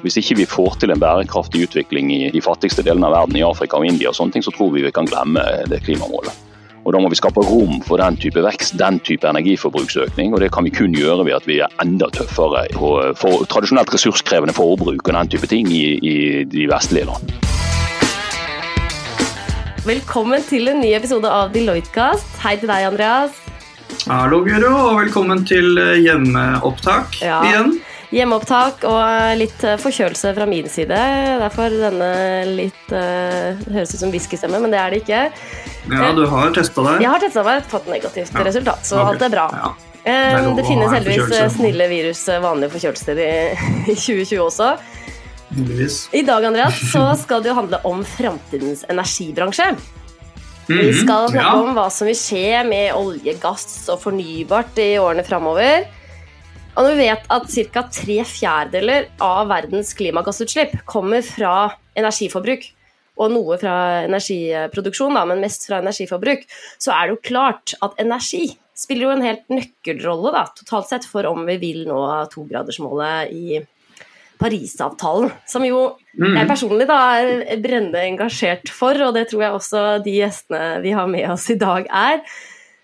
Hvis ikke vi får til en bærekraftig utvikling i de fattigste delene av verden, i Afrika og India, og sånne ting, så tror vi vi kan glemme det klimamålet. Og Da må vi skape rom for den type vekst, den type energiforbruksøkning. og Det kan vi kun gjøre ved at vi er enda tøffere på for tradisjonelt ressurskrevende forbruk og den type ting i, i de vestlige land. Velkommen til en ny episode av Deloitte-kast. Hei til deg, Andreas. Hallo, Guro, og velkommen til hjemmeopptak Ja. igjen. Hjemmeopptak og litt eh, forkjølelse fra min side. Derfor denne litt uh, høres ut som whiskystemme, men det er det ikke. Ja, du har testa deg. Jeg har testa meg, fått negativt Ja. resultat, så okay. alt er bra. Ja. Det, er Det finnes heldigvis eh, snille virus, eh, vanlige forkjølelser i, i 2020 også. Heldigvis. I dag Andreas, så skal det jo handle om framtidens energibransje. Vi Mhm, skal snakke ja. om hva som vil skje med olje, gass og fornybart i årene framover. Og når vi vet at ca. tre fjerdedeler av verdens klimagassutslipp kommer fra energiforbruk, og noe fra energiproduksjon, da, men mest fra energiforbruk, så er det jo klart at energi spiller jo en helt nøkkelrolle da, totalt sett for om vi vil nå togradersmålet i Parisavtalen, som jo Mhm. jeg personlig da er brennende engasjert for, og det tror jeg også de gjestene vi har med oss i dag er.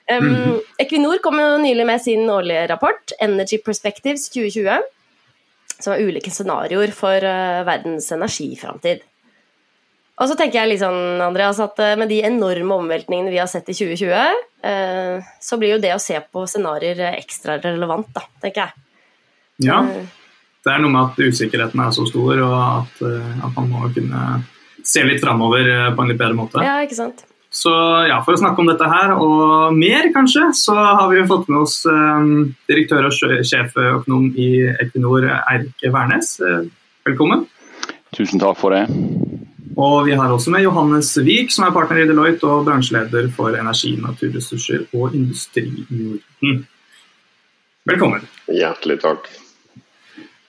Um. Equinor kom jo nylig med sin årlige rapport, Energy Perspectives 2020, som er ulike scenarioer for uh, verdens energiframtid. Og så tenker jeg litt sånn, Andreas, at uh, med de enorme omveltningene vi har sett i 2020, uh, så blir jo det å se på scenarioer eh, ekstra relevant, da, tenker jeg. ja. Eh, Det er noe med at usikkerheten er så stor, og at, eh, at man må kunne se litt framover eh, på en litt bedre måte. ja, ikke sant? Så ja, For å snakke om dette her, og mer kanskje, så har vi jo fått med oss eh, direktør og sjeføkonom i Equinor, Eirik Wærnes. Eh, velkommen. Tusen takk for det. Og vi har også med Johannes Vik, som er partner i Deloitte og bransjeleder for energi, naturressurser og Industri i Norden. Velkommen. Hjertelig takk.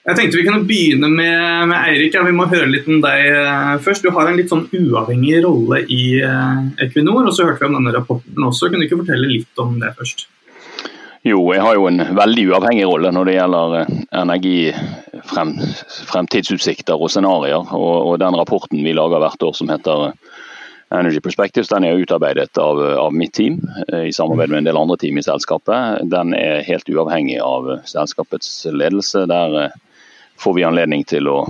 Jeg tenkte vi kunne begynne med, med Eirik. Ja, vi må høre litt om deg eh, først. Du har en litt sånn uavhengig rolle i eh, Equinor, og så hørte vi om denne rapporten også. Kunne du ikke fortelle litt om det først? Jo, jeg har jo en veldig uavhengig rolle når det gjelder energifremtidsutsikter energi, frem, og scenarioer. Og, og den rapporten vi lager hvert år som heter eh, Energy Perspectives, den er utarbeidet av, av mitt team eh, i samarbeid med en del andre team i selskapet. Den er helt uavhengig av eh, selskapets ledelse. Der eh, får vi anledning til å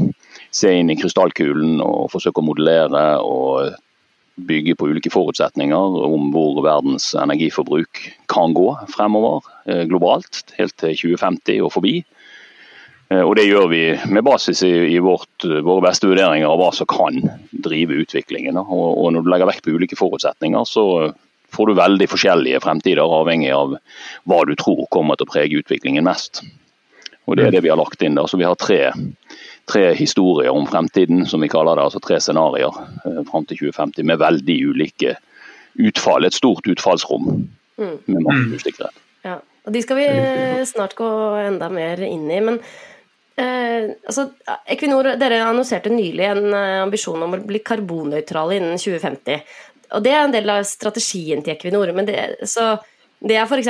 se inn i krystallkulen og forsøke å modellere og bygge på ulike forutsetninger om hvor verdens energiforbruk kan gå fremover eh, globalt, helt til 2050 og forbi. Eh, Og Det gjør vi med basis i, vårt, våre beste vurderinger av hva som kan drive utviklingen. Og Når du legger vekt på ulike forutsetninger, så får du veldig forskjellige fremtider, avhengig av hva du tror kommer til å prege utviklingen mest. Og Det er det vi har lagt inn. da. Så Vi har tre, tre historier om fremtiden, som vi kaller det. altså Tre scenarioer eh, fram til 2050 med veldig ulike utfall. Et stort utfallsrom Mm. med masse usikkerhet. Ja, og de skal vi snart gå enda mer inn i. Men eh, altså, Equinor dere annonserte nylig en eh, ambisjon om å bli karbonnøytrale innen 2050. Og Det er en del av strategien til Equinor. Men det, så det er f.eks.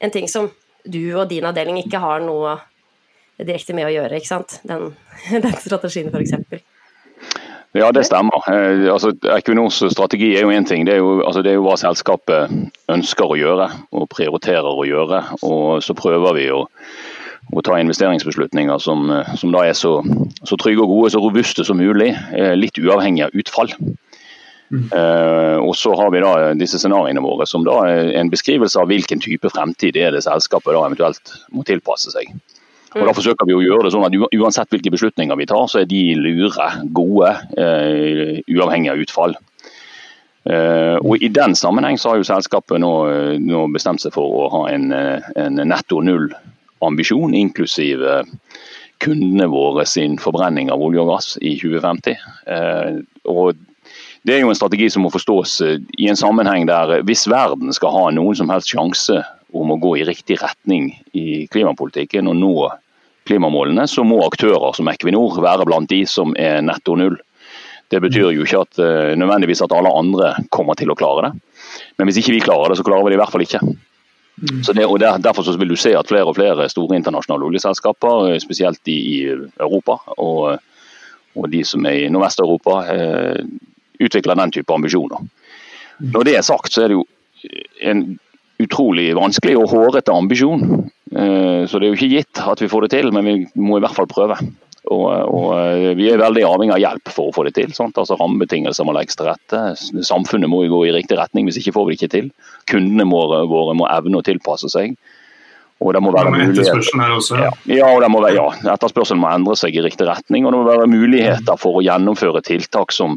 en ting som du og din avdeling ikke har noe direkte med å gjøre, ikke sant? Den, den strategien, f.eks. Ja, det stemmer. Eh, altså, Equinors strategi er jo én ting. Det er jo, altså, det er jo hva selskapet ønsker å gjøre og prioriterer å gjøre. Og så prøver vi å, å ta investeringsbeslutninger som, eh, som da er så, så trygge og gode, så robuste som mulig. eh, Litt uavhengig av utfall. Eh, og så har vi da disse scenarioene våre som da er en beskrivelse av hvilken type fremtid er det selskapet da eventuelt må tilpasse seg. Og Da forsøker vi å gjøre det sånn at uansett hvilke beslutninger vi tar, så er de lure, gode, uh, uavhengig av utfall. Uh, og I den sammenheng så har jo selskapet nå, eh, nå bestemt seg for å ha en, eh, en netto null-ambisjon, inklusiv eh, kundene våre sin forbrenning av olje og gass i 2050. Uh, og det er jo en strategi som må forstås eh, i en sammenheng der eh, hvis verden skal ha noen som helst sjanse om å gå i riktig retning i klimapolitikken og nå klimamålene, så må aktører som Equinor være blant de som er netto null. Det betyr jo ikke at, eh, nødvendigvis at alle andre kommer til å klare det. Men hvis ikke vi klarer det, så klarer vi det i hvert fall ikke. Så det, og der, Derfor så vil du se at flere og flere store internasjonale oljeselskaper, eh, spesielt i, i Europa og og de som er i Nordvest-Europa, eh, utvikler den type ambisjoner. Når det er sagt, så er det jo en utrolig vanskelig og hårete ambisjon. Eh, så det er jo ikke gitt at vi får det til, men vi må i hvert fall prøve. Og, og eh, Vi er veldig avhengig av hjelp for å få det til. Sant? Altså Rammebetingelser må legges til rette. Samfunnet må jo gå i riktig retning, hvis ikke får vi det ikke til. Kundene våre, må evne å tilpasse seg. Og det må være. Ja, ja, og det må være, ja, etterspørselen må endre seg i riktig retning. Og det må være muligheter for å gjennomføre tiltak som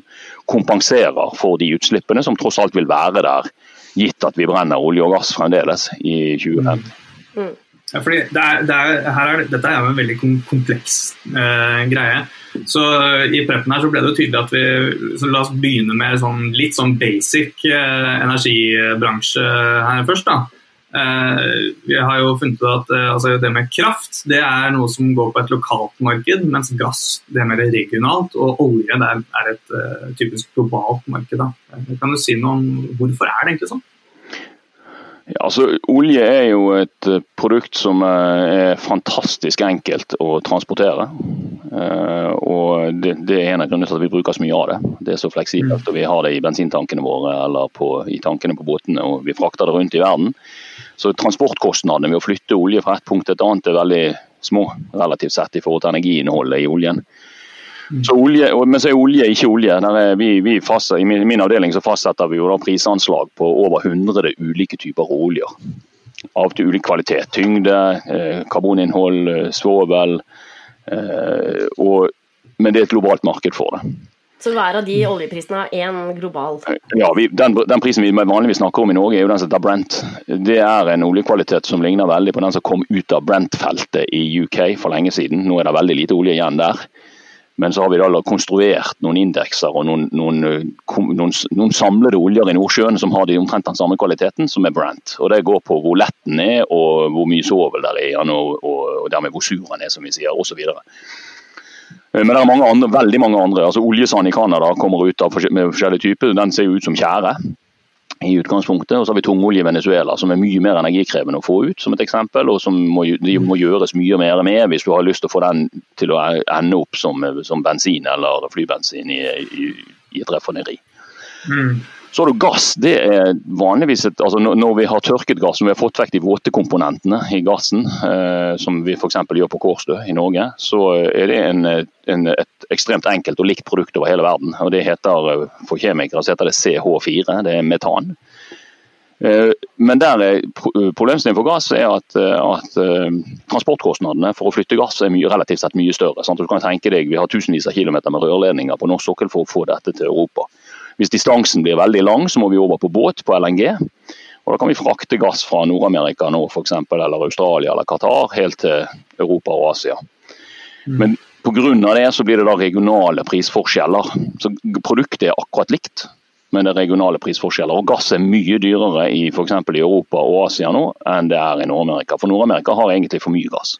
kompenserer for de utslippene som tross alt vil være der, gitt at vi brenner olje og gass fremdeles i 2050. Mm. Ja, fordi det er, det er, er, dette er jo en veldig kompleks eh, greie. Så I preppen her så ble det jo tydelig at vi så La oss begynne med sånn, litt sånn basic eh, energibransje her først. da. Uh, vi har jo funnet ut at altså det med kraft det er noe som går på et lokalt marked, mens gass det er mer regionalt, og olje det er et typisk globalt marked. Da. Kan du si noe om hvorfor er det egentlig sånn? Ja, altså, olje er jo et eh, produkt som eh, er fantastisk enkelt å transportere. Eh, og det, det er en av grunnene til at vi bruker så mye av det. Det er så fleksibelt. og Vi har det i bensintankene våre eller på, i tankene på båtene, og vi frakter det rundt i verden. Så transportkostnadene ved å flytte olje fra et punkt til et annet er veldig små relativt sett i forhold til energiinnholdet i oljen. Så olje, men så er olje ikke olje. Er vi, vi fast, I min, min, avdeling så fastsetter vi jo da prisanslag på over 100 ulike typer oljer. Av til ulik kvalitet. Tyngde, eh, karboninnhold, eh, svovel. Eh, og, men det er et globalt marked for det. Så hver av de oljeprisene har en global Ja, vi, den, den, prisen vi vanligvis snakker om i Norge, er jo den som heter Brent. Det er en oljekvalitet som ligner veldig på den som kom ut av Brent-feltet i UK for lenge siden. Nå er det veldig lite olje igjen der. Men så har vi da konstruert noen indekser og noen, noen, noen, noen, samlede oljer i Nordsjøen som har de omtrent den samme kvaliteten som er Brent. Og Det går på hvor lett den er og hvor mye svovel der er og, og, og dermed hvor sur den er, som vi sier, osv. Eh, men det er mange andre, veldig mange andre. altså Oljesand i Canada kommer ut av, med forskjellige typer. Den ser ut som tjære i utgangspunktet. Og så har vi tungolje i Venezuela, som er mye mer energikrevende å få ut, som et eksempel. Og som må, må gjøres mye mer med hvis du har lyst til å få den til å ende opp som, som bensin eller flybensin i, i, i et raffineri. Mm. Så har du gass. det er vanligvis et, altså Når vi har tørket gass, når vi har fått vekk de våte komponentene i gassen, eh, som vi f.eks. gjør på Kårstø i Norge, så er det en, en, et ekstremt enkelt og likt produkt over hele verden. og det heter, For kjemikere så heter det CH4, det er metan. Eh, men der er problemstillingen for gass er at, at, eh, transportkostnadene for å flytte gass er mye, relativt sett mye større. Sant? Du kan tenke deg, Vi har tusenvis av kilometer med rørledninger på norsk sokkel for å få dette til Europa. Hvis distansen blir veldig lang, så må vi over på båt på LNG. Og Da kan vi frakte gass fra Nord-Amerika nå eksempel, eller Australia eller Qatar helt til Europa og Asia. Mm. Men pga. det så blir det da regionale prisforskjeller. Så Produktet er akkurat likt, men det er regionale prisforskjeller. Og Gass er mye dyrere i f.eks. i Europa og Asia nå enn det er i Nord-Amerika. For Nord-Amerika har egentlig for mye gass.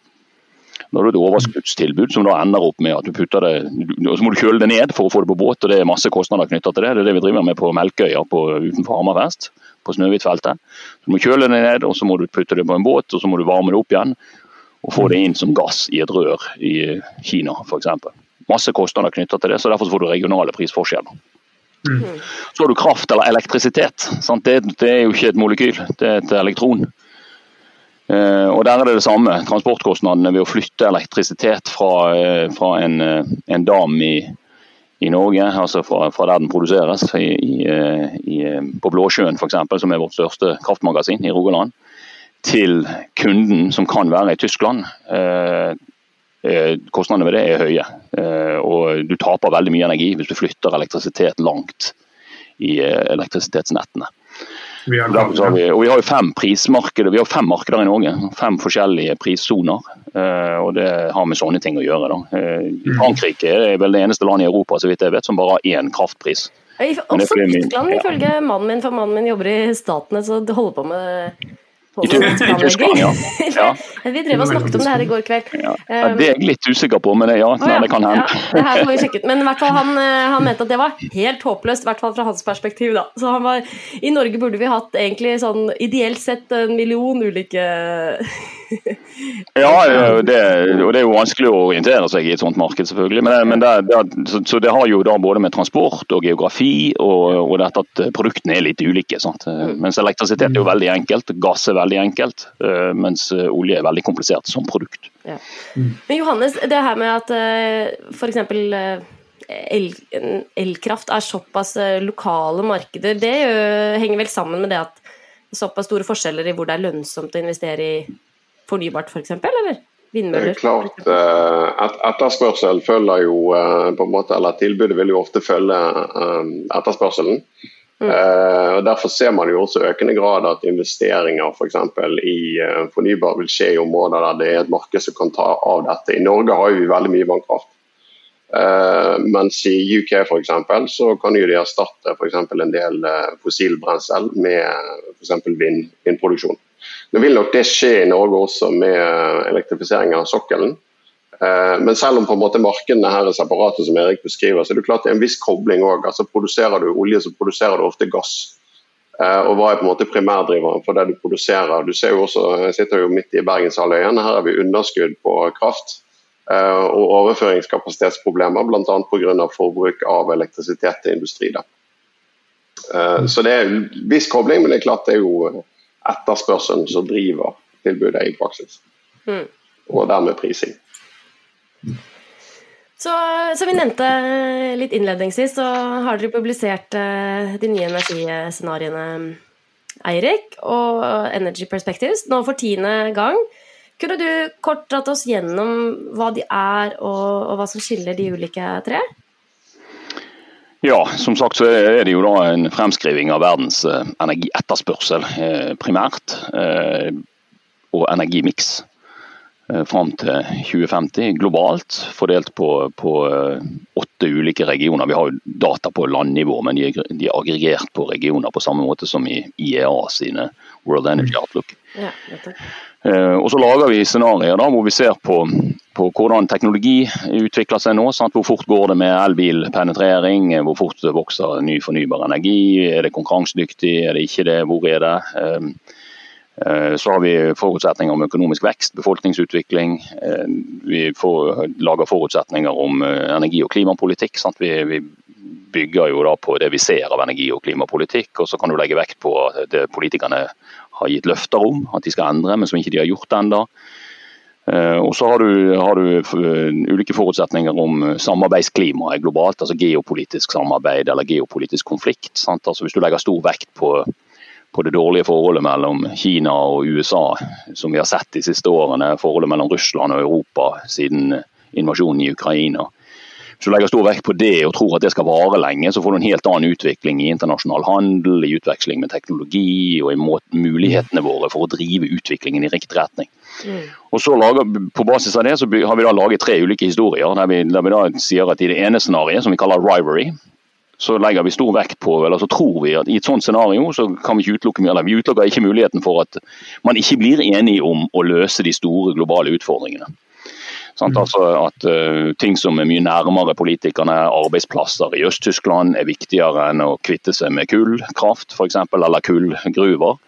Da har du et overskuddstilbud som da ender opp med at du putter det og Så må du kjøle det ned for å få det på båt, og det er masse kostnader knytta til det. Det er det vi driver med på Melkøya på, utenfor Hammerfest, på Snøhvitfeltet. Du må kjøle det ned, og så må du putte det på en båt, og så må du varme det opp igjen. Og få det inn som gass i et rør i Kina f.eks. Masse kostnader knytta til det, så derfor får du regionale prisforskjeller. Mm. Så har du kraft eller elektrisitet. Det, det, er jo ikke et molekyl, det er et elektron. Eh, og Der er det det samme. Transportkostnadene ved å flytte elektrisitet fra, eh, fra en, eh, en, dam i, i Norge, altså fra, fra, der den produseres, i, i, på Blåsjøen f.eks., som er vårt største kraftmagasin i Rogaland, til kunden som kan være i Tyskland. Kostnadene ved det er høye. Og du taper veldig mye energi hvis du flytter elektrisitet langt i elektrisitetsnettene. Vi har, vi, og vi har jo fem prismarkeder vi har fem markeder i Norge. Fem forskjellige prissoner. Uh, og Det har med sånne ting å gjøre. da. Uh, Frankrike er vel det eneste landet i Europa så vidt jeg vet, som bare har én kraftpris. Også Tyskland, ifølge mannen min, for mannen min jobber i Statene, så det holder på med I Tyskland, ja. ja. vi drev og snakket om det her i går kveld. Ja. Ja, det er jeg litt usikker på, men ja, nei, det kan hende. det her får vi sjekket. Men i hvert fall han, eh, han, mente at det var helt håpløst, i hvert fall fra hans perspektiv. da. Så han var, I Norge burde vi hatt egentlig sånn ideelt sett en million ulike Ja, det, og det er jo vanskelig å orientere seg i et sånt marked, selvfølgelig. Men, men det, det, så, så, det har jo da både med transport og geografi og, og dette at produktene er litt ulike. Sant? Mm. Mens elektrisitet er jo veldig enkelt, gass er veldig enkelt, eh, mens eh, olje er veldig komplisert som produkt. Ja. Men Johannes, det her med at f.eks. elkraft El, elkraft er såpass lokale markeder, det henger vel sammen med det at såpass store forskjeller i hvor det er lønnsomt å investere i fornybart f.eks., for eller? Vindmøller? Klart, et, etterspørsel følger jo på en måte, eller Tilbudet vil jo ofte følge etterspørselen. Mm. Uh, og Derfor ser man jo også økende grad at investeringer for eksempel, i uh, fornybar vil skje i områder der det er et marked som kan ta av dette. I Norge har vi veldig mye vannkraft. Uh, mens i UK for eksempel, så kan jo de erstatte for eksempel, en del fossilbrensel med f.eks. Vind, vindproduksjon. Nå vil nok det skje i Norge også med elektrifisering av sokkelen. Eh, men selv om på en måte markedene her er separate, som Erik beskriver, så er det klart det er en viss kobling òg. Altså, produserer du olje, så produserer du ofte gass. Eh, og hva er på en måte primærdriveren for det du produserer? Du ser jo også, Jeg sitter jo midt i Bergenshalvøya. Her har vi underskudd på kraft. Eh, og overføringskapasitetsproblemer, bl.a. pga. For forbruk av elektrisitet til industri. Da. Så det er en viss kobling, men det er klart det er jo etterspørselen som driver tilbudet i praksis. Mm. Og dermed prising. Så, som vi nevnte litt innledningsvis, så har dere publisert uh, de nye energiscenarioene, Eirik, og Energy Perspectives, nå for tiende gang. Kunne du kort dratt oss gjennom hva de er, og, og hva som skiller de ulike tre? Ja, som sagt så er det jo da en fremskriving av verdens eh, energietterspørsel eh, primært, og energimiks. Eh, fram til 2050 globalt, fordelt på, på, eh, åtte ulike regioner. Vi har jo data på landnivå, men de er, de er, aggregert på regioner på samme måte som i IEA sine World Energy Outlook. Ja, eh, og Så lager vi scenarioer da, hvor vi ser på, på, hvordan teknologi utvikler seg nå. Sant? Hvor fort går det med elbilpenetrering, hvor fort vokser ny fornybar energi, er det konkurransedyktig, er det ikke det, hvor er det? Eh, så har vi forutsetninger om økonomisk vekst, befolkningsutvikling. Eh, vi får, lager forutsetninger om eh, energi- og klimapolitikk. Vi, vi, bygger jo da på det vi ser av energi- og klimapolitikk, og så kan du legge vekt på det politikerne har gitt løfter om at de skal endre, men som ikke de har gjort ennå. Og så har du, har du, ulike forutsetninger om samarbeidsklimaet globalt, altså geopolitisk samarbeid eller geopolitisk konflikt. Altså hvis du legger stor vekt på på det dårlige forholdet mellom Kina og USA, som vi har sett de siste årene. Forholdet mellom Russland og Europa siden invasjonen i Ukraina. Hvis du legger stor vekt på det og tror at det skal vare lenge, så får du en helt annen utvikling i internasjonal handel, i utveksling med teknologi og i mulighetene våre for å drive utviklingen i riktig retning. Mm. Og så lager, På basis av det så har vi da laget tre ulike historier. der vi, der vi da sier at I det ene scenarioet, som vi kaller rivalry, så legger vi stor vekt på, eller så tror vi at i et sånt scenario så kan vi ikke utelukke eller vi utelukker ikke muligheten for at man ikke blir enig om å løse de store globale utfordringene. Sånn, altså at uh, Ting som er mye nærmere politikerne, arbeidsplasser i Øst-Tyskland, er viktigere enn å kvitte seg med kullkraft f.eks., eller kullgruver.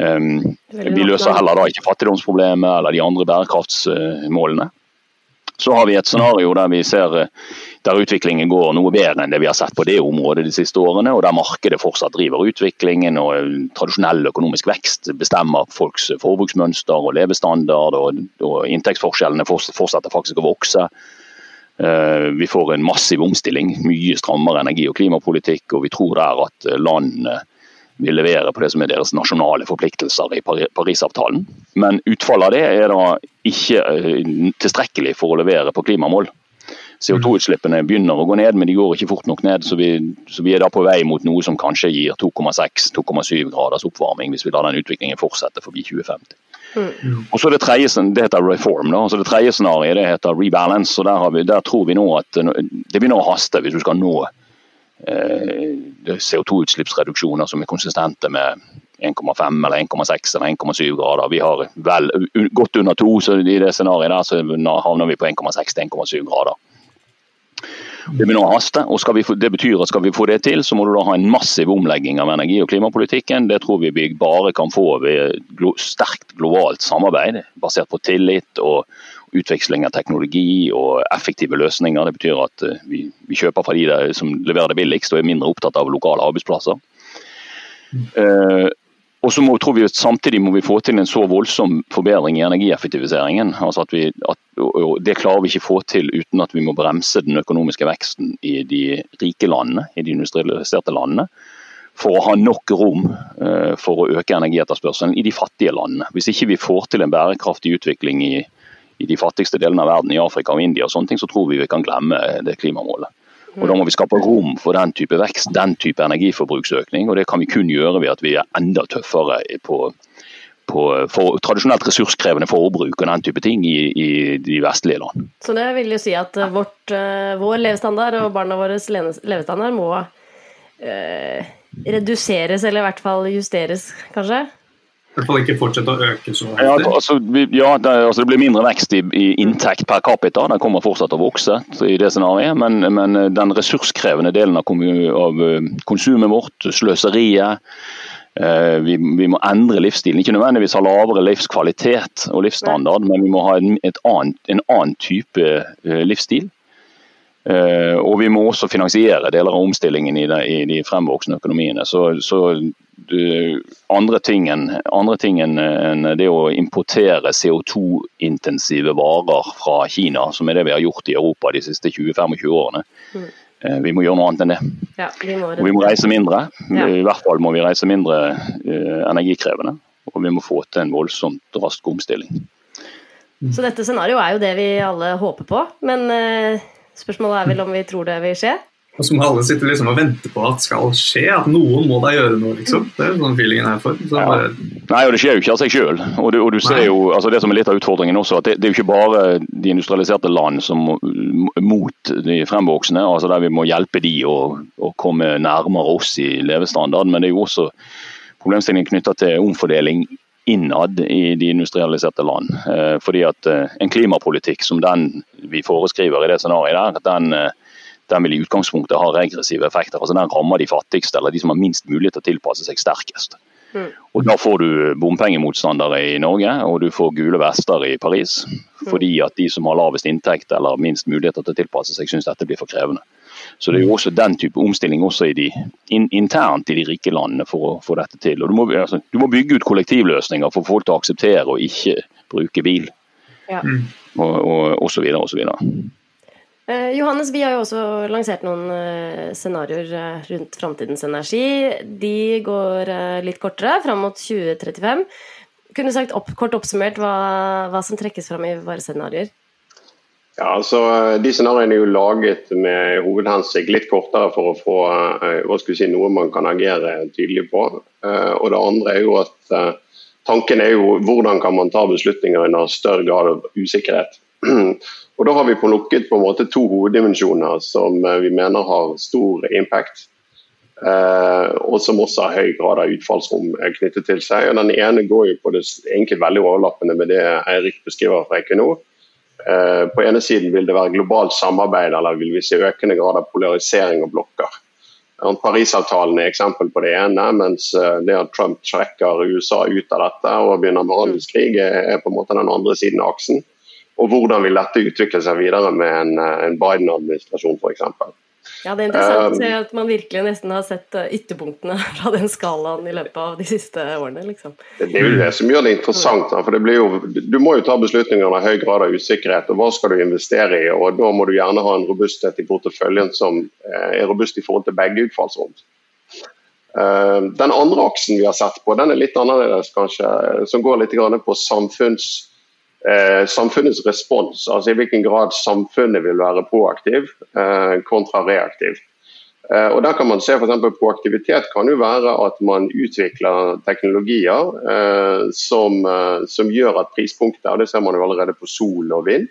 Um, vi løser heller da ikke fattigdomsproblemet eller de andre bærekraftsmålene. Så har vi et scenario der vi ser uh, der utviklingen går noe bedre enn det vi har sett på det området de siste årene, og der markedet fortsatt driver utviklingen og tradisjonell økonomisk vekst bestemmer folks forbruksmønster og levestandard, og, og inntektsforskjellene fortsetter faktisk å vokse. Eh, vi får en massiv omstilling, mye strammere energi- og klimapolitikk, og vi tror der at landene vil levere på det som er deres nasjonale forpliktelser i Parisavtalen. Men utfallet av det er da ikke eh, tilstrekkelig for å levere på klimamål. CO2-utslippene begynner å gå ned, men de går ikke fort nok ned. Så vi, så vi er da på vei mot noe som kanskje gir 2,6-2,7 graders oppvarming, hvis vi lar den utviklingen fortsette forbi 2050. Mm. Og så Det tredje, det heter reform. da, så det tredje scenarioet det heter rebalance. og der, vi, der, tror vi nå at det begynner å haste hvis du skal nå eh, CO2-utslippsreduksjoner som er konsistente med 1,5 eller 1,6 eller 1,7 grader. Vi har vel godt under to, så i det scenarioet der så havner vi på 1,6-1,7 grader. Det begynner å haste. og få, Det betyr at skal vi få det til, så må du da ha en massiv omlegging av energi- og klimapolitikken. Det tror vi vi bare kan få ved sterkt globalt samarbeid, basert på tillit og utveksling av teknologi og effektive løsninger. Det betyr at eh, vi, vi kjøper fra de som leverer det billigst og er mindre opptatt av lokale arbeidsplasser. Mm. Og så må, tror vi at Samtidig må vi få til en så voldsom forbedring i energieffektiviseringen. Altså at vi, at, og Det klarer vi ikke få til uten at vi må bremse den økonomiske veksten i de rike landene, i de industrialiserte landene. For å ha nok rom uh, for å øke energietterspørselen i de fattige landene. Hvis ikke vi får til en bærekraftig utvikling i, i de fattigste delene av verden, i Afrika og India, og sånne ting, så tror vi vi kan glemme det klimamålet. Og Da må vi skape rom for den type vekst, den type energiforbruksøkning. og Det kan vi kun gjøre ved at vi er enda tøffere på, på for, tradisjonelt ressurskrevende forbruk og den type ting i, i, de vestlige land. Så det vil jo si at eh, vårt, uh, vår levestandard og barna våres levestandard må uh, reduseres, eller i hvert fall justeres, kanskje? Hvert fall ikke fortsette å øke så Ja, altså, ja det, altså, det, blir mindre vekst i, i, inntekt per capita. Den kommer fortsatt til å vokse i det scenarioet. Men, men eh, den ressurskrevende delen av, av eh, konsumet vårt, sløseriet eh, vi, vi, må endre livsstilen. Ikke nødvendigvis ha lavere livskvalitet og livsstandard, men vi må ha en, annet, en annen type livsstil. Uh, og vi må også finansiere deler av omstillingen i de, i de fremvoksende økonomiene. Så, så andre ting enn en det å importere CO2-intensive varer fra Kina, som er det vi har gjort i Europa de siste 20-25 årene. Mm. Eh, vi må gjøre noe annet enn det. Ja, vi, må og vi må reise mindre. Ja. I hvert fall må vi reise mindre uh, energikrevende. Og vi må få til en voldsomt rask omstilling. Så dette scenarioet er jo det vi alle håper på. Men uh, spørsmålet er vel om vi tror det vil skje? Og som alle sitter liksom og venter på at skal skje. At noen må da gjøre noe, liksom. Det er sånn feelingen her for. Så bare... Nei, og det skjer jo ikke av seg sjøl. Og, du, og du ser jo, altså det som er litt av utfordringen også, at det, det er jo ikke bare de industrialiserte land som mot de fremvoksende, altså der vi må hjelpe de å, å komme nærmere oss i levestandard, men det er jo også problemstillingen knytta til omfordeling innad i de industrialiserte land. Eh, fordi at eh, en klimapolitikk som den vi foreskriver i det scenarioet der, den eh, den vil i utgangspunktet ha regressive effekter. altså Den rammer de fattigste, eller de som har minst mulighet til å tilpasse seg sterkest. Mm. Og Da får du bompengemotstandere i Norge, og du får gule vester i Paris. Mm. Fordi at de som har lavest inntekt eller minst muligheter til å tilpasse seg, syns dette blir for krevende. Så det er jo også den type omstilling også i de, in, internt i de rike landene for å få dette til. Og du må, altså, du må bygge ut kollektivløsninger for folk til å akseptere å ikke bruke bil. Ja. Og, og, og så videre og så videre. Eh, Johannes, vi har jo også lansert noen eh, scenarioer eh, rundt framtidens energi. De går litt kortere, fram mot 2035. Kunne du sagt opp, kort oppsummert hva, hva, som trekkes fram i våre scenarioer? Ja, altså De scenarioene er jo laget med hovedhensikt litt kortere for å få hva skal vi si, noe man kan agere tydelig på. Og det andre er jo at tanken er jo hvordan kan man ta beslutninger under større grad av usikkerhet. Og Da har vi plukket på en måte to hoveddimensjoner som eh, vi mener har stor impact. Eh, og som også har høy grad av utfallsrom knyttet til seg. Og Den ene går jo på det egentlig veldig overlappende med det Eirik beskriver fra Equinor. Eh, på ene siden vil det være globalt samarbeid, eller vil vi se økende grad av polarisering og blokker. Parisavtalen er eksempel på det ene, mens eh, det at Trump trekker USA ut av dette og begynner med handelskrig, er på en måte den andre siden av aksen. Og hvordan vil dette utvikle seg videre med en, eh, en Biden-administrasjon f.eks. Ja, det er interessant um, at man virkelig nesten har sett eh, ytterpunktene fra den skalaen i løpet av de siste årene. Liksom. Det er jo det som gjør det interessant. for det jo, Du må jo ta beslutninger med høy grad av usikkerhet. og Hva skal du investere i? og Da må du gjerne ha en robusthet i porteføljen som eh, er robust i forhold til begge utfallsrom. Den andre aksen vi har sett på, den er litt annerledes, kanskje, som går litt på samfunns eh, samfunnets respons, altså i hvilken grad samfunnet vil være proaktiv eh, kontra reaktiv. Eh, og der kan man se for Proaktivitet kan jo være at man utvikler teknologier eh, som, eh, som, gjør at prispunktet, og det ser man jo allerede på sol og vind,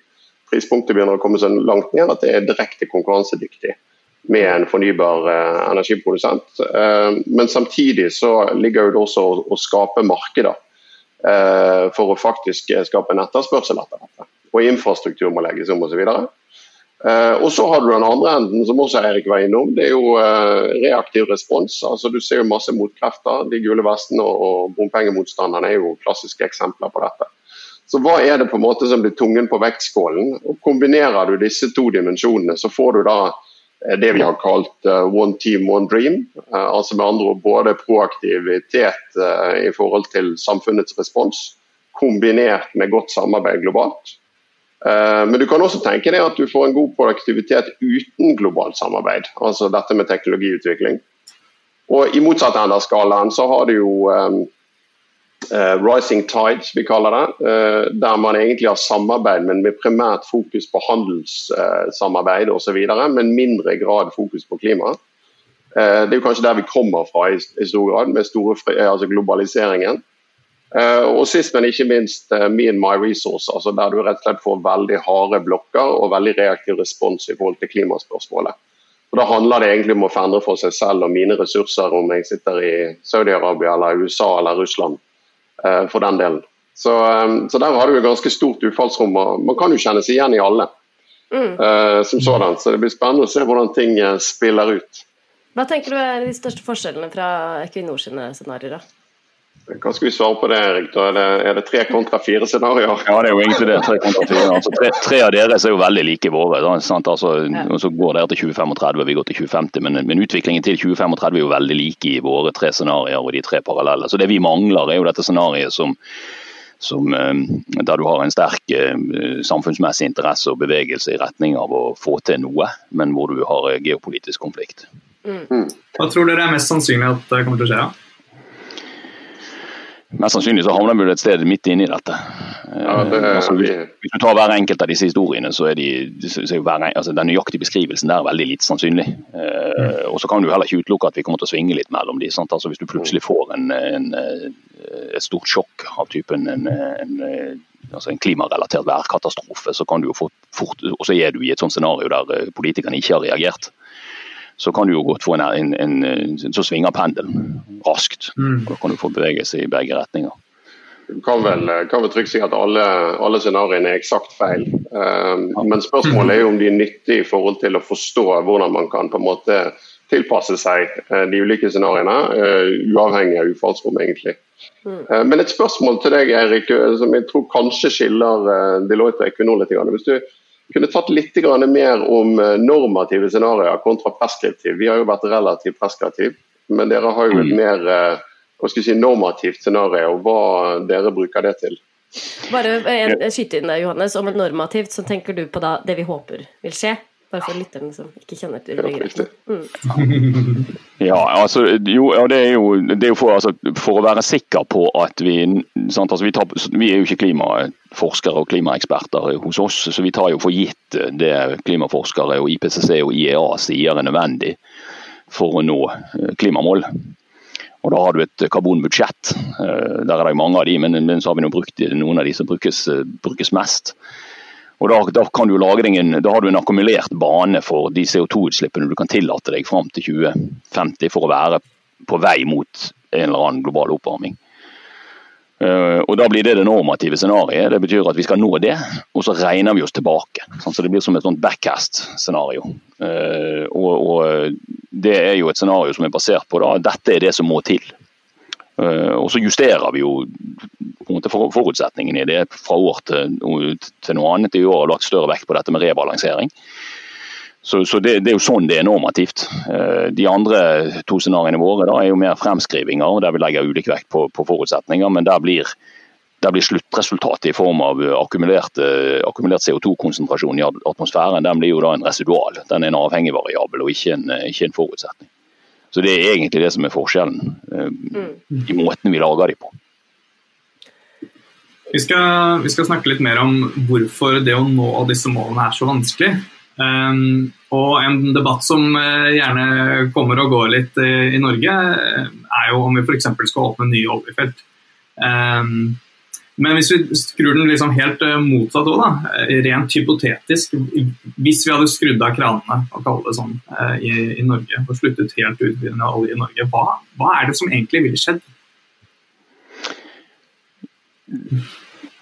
prispunktet begynner å komme så langt ned at det er direkte konkurransedyktig. med en fornybar energiprodusent. Men samtidig så ligger det også å skape markeder for å faktisk skape en etterspørsel etter dette. Og infrastruktur må legges om osv. Uh, og så har du den andre enden, som også Erik var innom. Det er jo uh, reaktiv respons. altså Du ser jo masse motkrefter. De gule vestene og, bompengemotstanderne er jo klassiske eksempler på dette. Så hva er det på en måte som blir tungen på vektskålen? Og Kombinerer du disse to dimensjonene, så får du da det vi har kalt one team, one dream. altså med andre ord både proaktivitet i forhold til samfunnets respons, kombinert med godt samarbeid globalt. Eh, men du kan også tenke deg at du får en god produktivitet uten globalt samarbeid. Altså dette med teknologiutvikling. Og I motsatt ende av skalaen så har du jo rising tides, vi kaller det. Uh, der man egentlig har samarbeid, men med primært fokus på handelssamarbeid osv. Men mindre grad fokus på klima. Uh, det er jo kanskje der vi kommer fra i, stor grad, med store, altså globaliseringen. Og sist, men ikke minst Me and My Resource, altså der du rett og slett får veldig harde blokker og veldig reaktiv respons i forhold til klimaspørsmålet. Og Da handler det egentlig om å fendre for seg selv og mine ressurser, om jeg sitter i Saudi-Arabia eller USA eller Russland, for den delen. Så, um, så, der har du et ganske stort utfallsrom. og Man kan jo kjenne seg igjen i alle. Mm. som sådan, Så det blir spennende å se hvordan ting spiller ut. Hva tenker du er de største forskjellene fra Equinor sine scenarioer? Hva skal vi svare på det, Erik? Da er det, er det tre kontra fire scenarioer? Ja, det er jo egentlig det. Tre kontra fire. Altså, tre, tre, av deres er jo veldig like våre. Altså, og så går dere til 2035, vi går til 2050. Men, men, utviklingen til 2035 er jo veldig like i våre tre scenarioer og de tre parallelle. Så det vi mangler, er jo dette scenarioet som, som eh, der du har en sterk eh, samfunnsmessig interesse og bevegelse i retning av å få til noe, men hvor du har geopolitisk konflikt. Mm. Hva tror dere er mest sannsynlig at det kommer til å skje? Ja? Mest sannsynlig så havner vi et sted midt inni dette. Ja, det eh, altså, hvis, hvis, du tar hver enkelt av disse historiene, så er, de, så er hver, altså, den nøyaktige beskrivelsen der veldig lite sannsynlig. Eh, mm. og så kan du heller ikke utelukke at vi kommer til å svinge litt mellom de. Altså, hvis du plutselig får en, en, eh, et stort sjokk av typen en, en, altså en klimarelatert værkatastrofe, så kan du jo fort, fort Og så er du i et sånt scenario der politikerne ikke har reagert så kan du jo godt få en, en, en, så svinger pendelen raskt. Mm. Da kan du få bevege seg i begge retninger. Du kan vel, kan vel trygt si at alle, alle scenarioene er eksakt feil. Um, men spørsmålet er jo om de er nyttige i forhold til å forstå hvordan man kan på en måte tilpasse seg uh, de ulike scenarioene, uh, uavhengig av ufallsrom, egentlig. Mm. Uh, men et spørsmål til deg, Erik, som jeg tror kanskje skiller Deloitte og Equinor litt. Hvis du kunne tatt litt mer om eh, normative scenarioer kontra preskriptiv. Vi har jo vært relativt preskriptiv, men dere har jo et mm. mer eh, hva skal si, normativt scenario. Hva dere bruker det til? Bare skyte inn Johannes. Om et normativt, så tenker du på da det vi håper vil skje? Bare for lytterne som ikke kjenner til begrepet. Mm. Ja, altså, jo, ja, det er jo, det er jo for, altså, for, å være sikker på at vi sant, altså, vi, tar, vi, er jo ikke klimaforskere og klimaeksperter hos oss, så vi tar jo for gitt det klimaforskere og IPCC og IEA sier er nødvendig for å nå eh, klimamål. Og Da har du et karbonbudsjett. Eh, der er det mange av de, men, men så har vi nå brukt noen av de som brukes, eh, brukes mest. Og da, da, du en, da, har du en akkumulert bane for de CO2-utslippene du kan tillate deg fram til 2050 for å være på vei mot en eller annen global oppvarming. Uh, og Da blir det det normative scenarioet. Det betyr at vi skal nå det, og så regner vi oss tilbake. Sånn, så Det blir som et sånt backcast-scenario. Uh, og, Det er jo et scenario som er basert på da, dette er det som må til. Uh, og Så justerer vi jo forutsetningene i det fra år til noe annet. I år har lagt større vekt på dette med rebalansering. Så, så det, det, er jo sånn det er normativt. Eh, de andre to scenarioene våre da, er jo mer fremskrivinger, der vi legger ulik vekt på, på forutsetninger. Men der blir, der blir, sluttresultatet i form av akkumulert, akkumulert CO2-konsentrasjon i atmosfæren den blir jo da en residual. Den er en avhengig variabel og ikke en, ikke en forutsetning. Så Det er egentlig det som er forskjellen eh, mm. i måten vi lager de på. Vi skal, vi skal, snakke litt mer om hvorfor det å nå disse målene er så vanskelig. Um, og En debatt som uh, gjerne kommer og går litt uh, i Norge, uh, er jo om vi f.eks. skal åpne nye oljefelt. Um, Men hvis vi skrur den liksom helt uh, motsatt òg. Eh, rent hypotetisk. Hvis vi hadde skrudd av kranene og kalle det sånn, uh, i, i, Norge og sluttet helt utvinning av olje i Norge, hva, hva, er det som egentlig ville skjedd?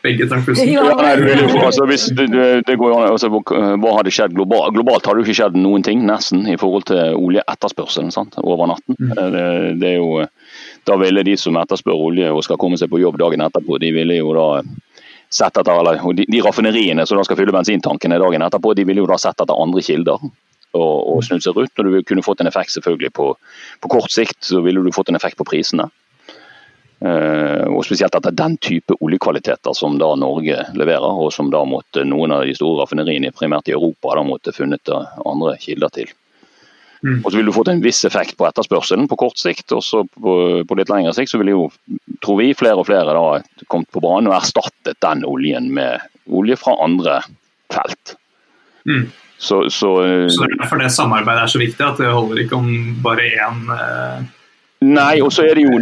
Begge tar pusten. Ja, altså, altså, hva hadde skjedd globalt? Globalt hadde det ikke skjedd noen ting, nesten, i forhold til oljeetterspørselen sant? over natten. Mm. Det, det er jo da ville de som etterspør olje og skal komme seg på jobb dagen etterpå, de ville jo da sett etter, eller de, de raffineriene som da skal fylle bensintankene dagen etterpå, de ville jo da sett etter andre kilder og, og snudd seg rundt. Og du kunne fått en effekt selvfølgelig på, på kort sikt, så ville du fått en effekt på prisene. Uh, og Spesielt etter den type oljekvaliteter som da Norge leverer, og som da måtte noen av de store raffineriene primært i Europa da måtte funnet andre kilder til. Mm. Og så vil du fått en viss effekt på etterspørselen på kort sikt, og så på, på, litt lengre sikt så vil jo, tror vi, flere og flere da kommet på banen og erstattet den oljen med olje fra andre felt. Mm. Så, så, så, det er derfor det samarbeidet er så viktig, at det holder ikke om bare én eh Nei, og så er det jo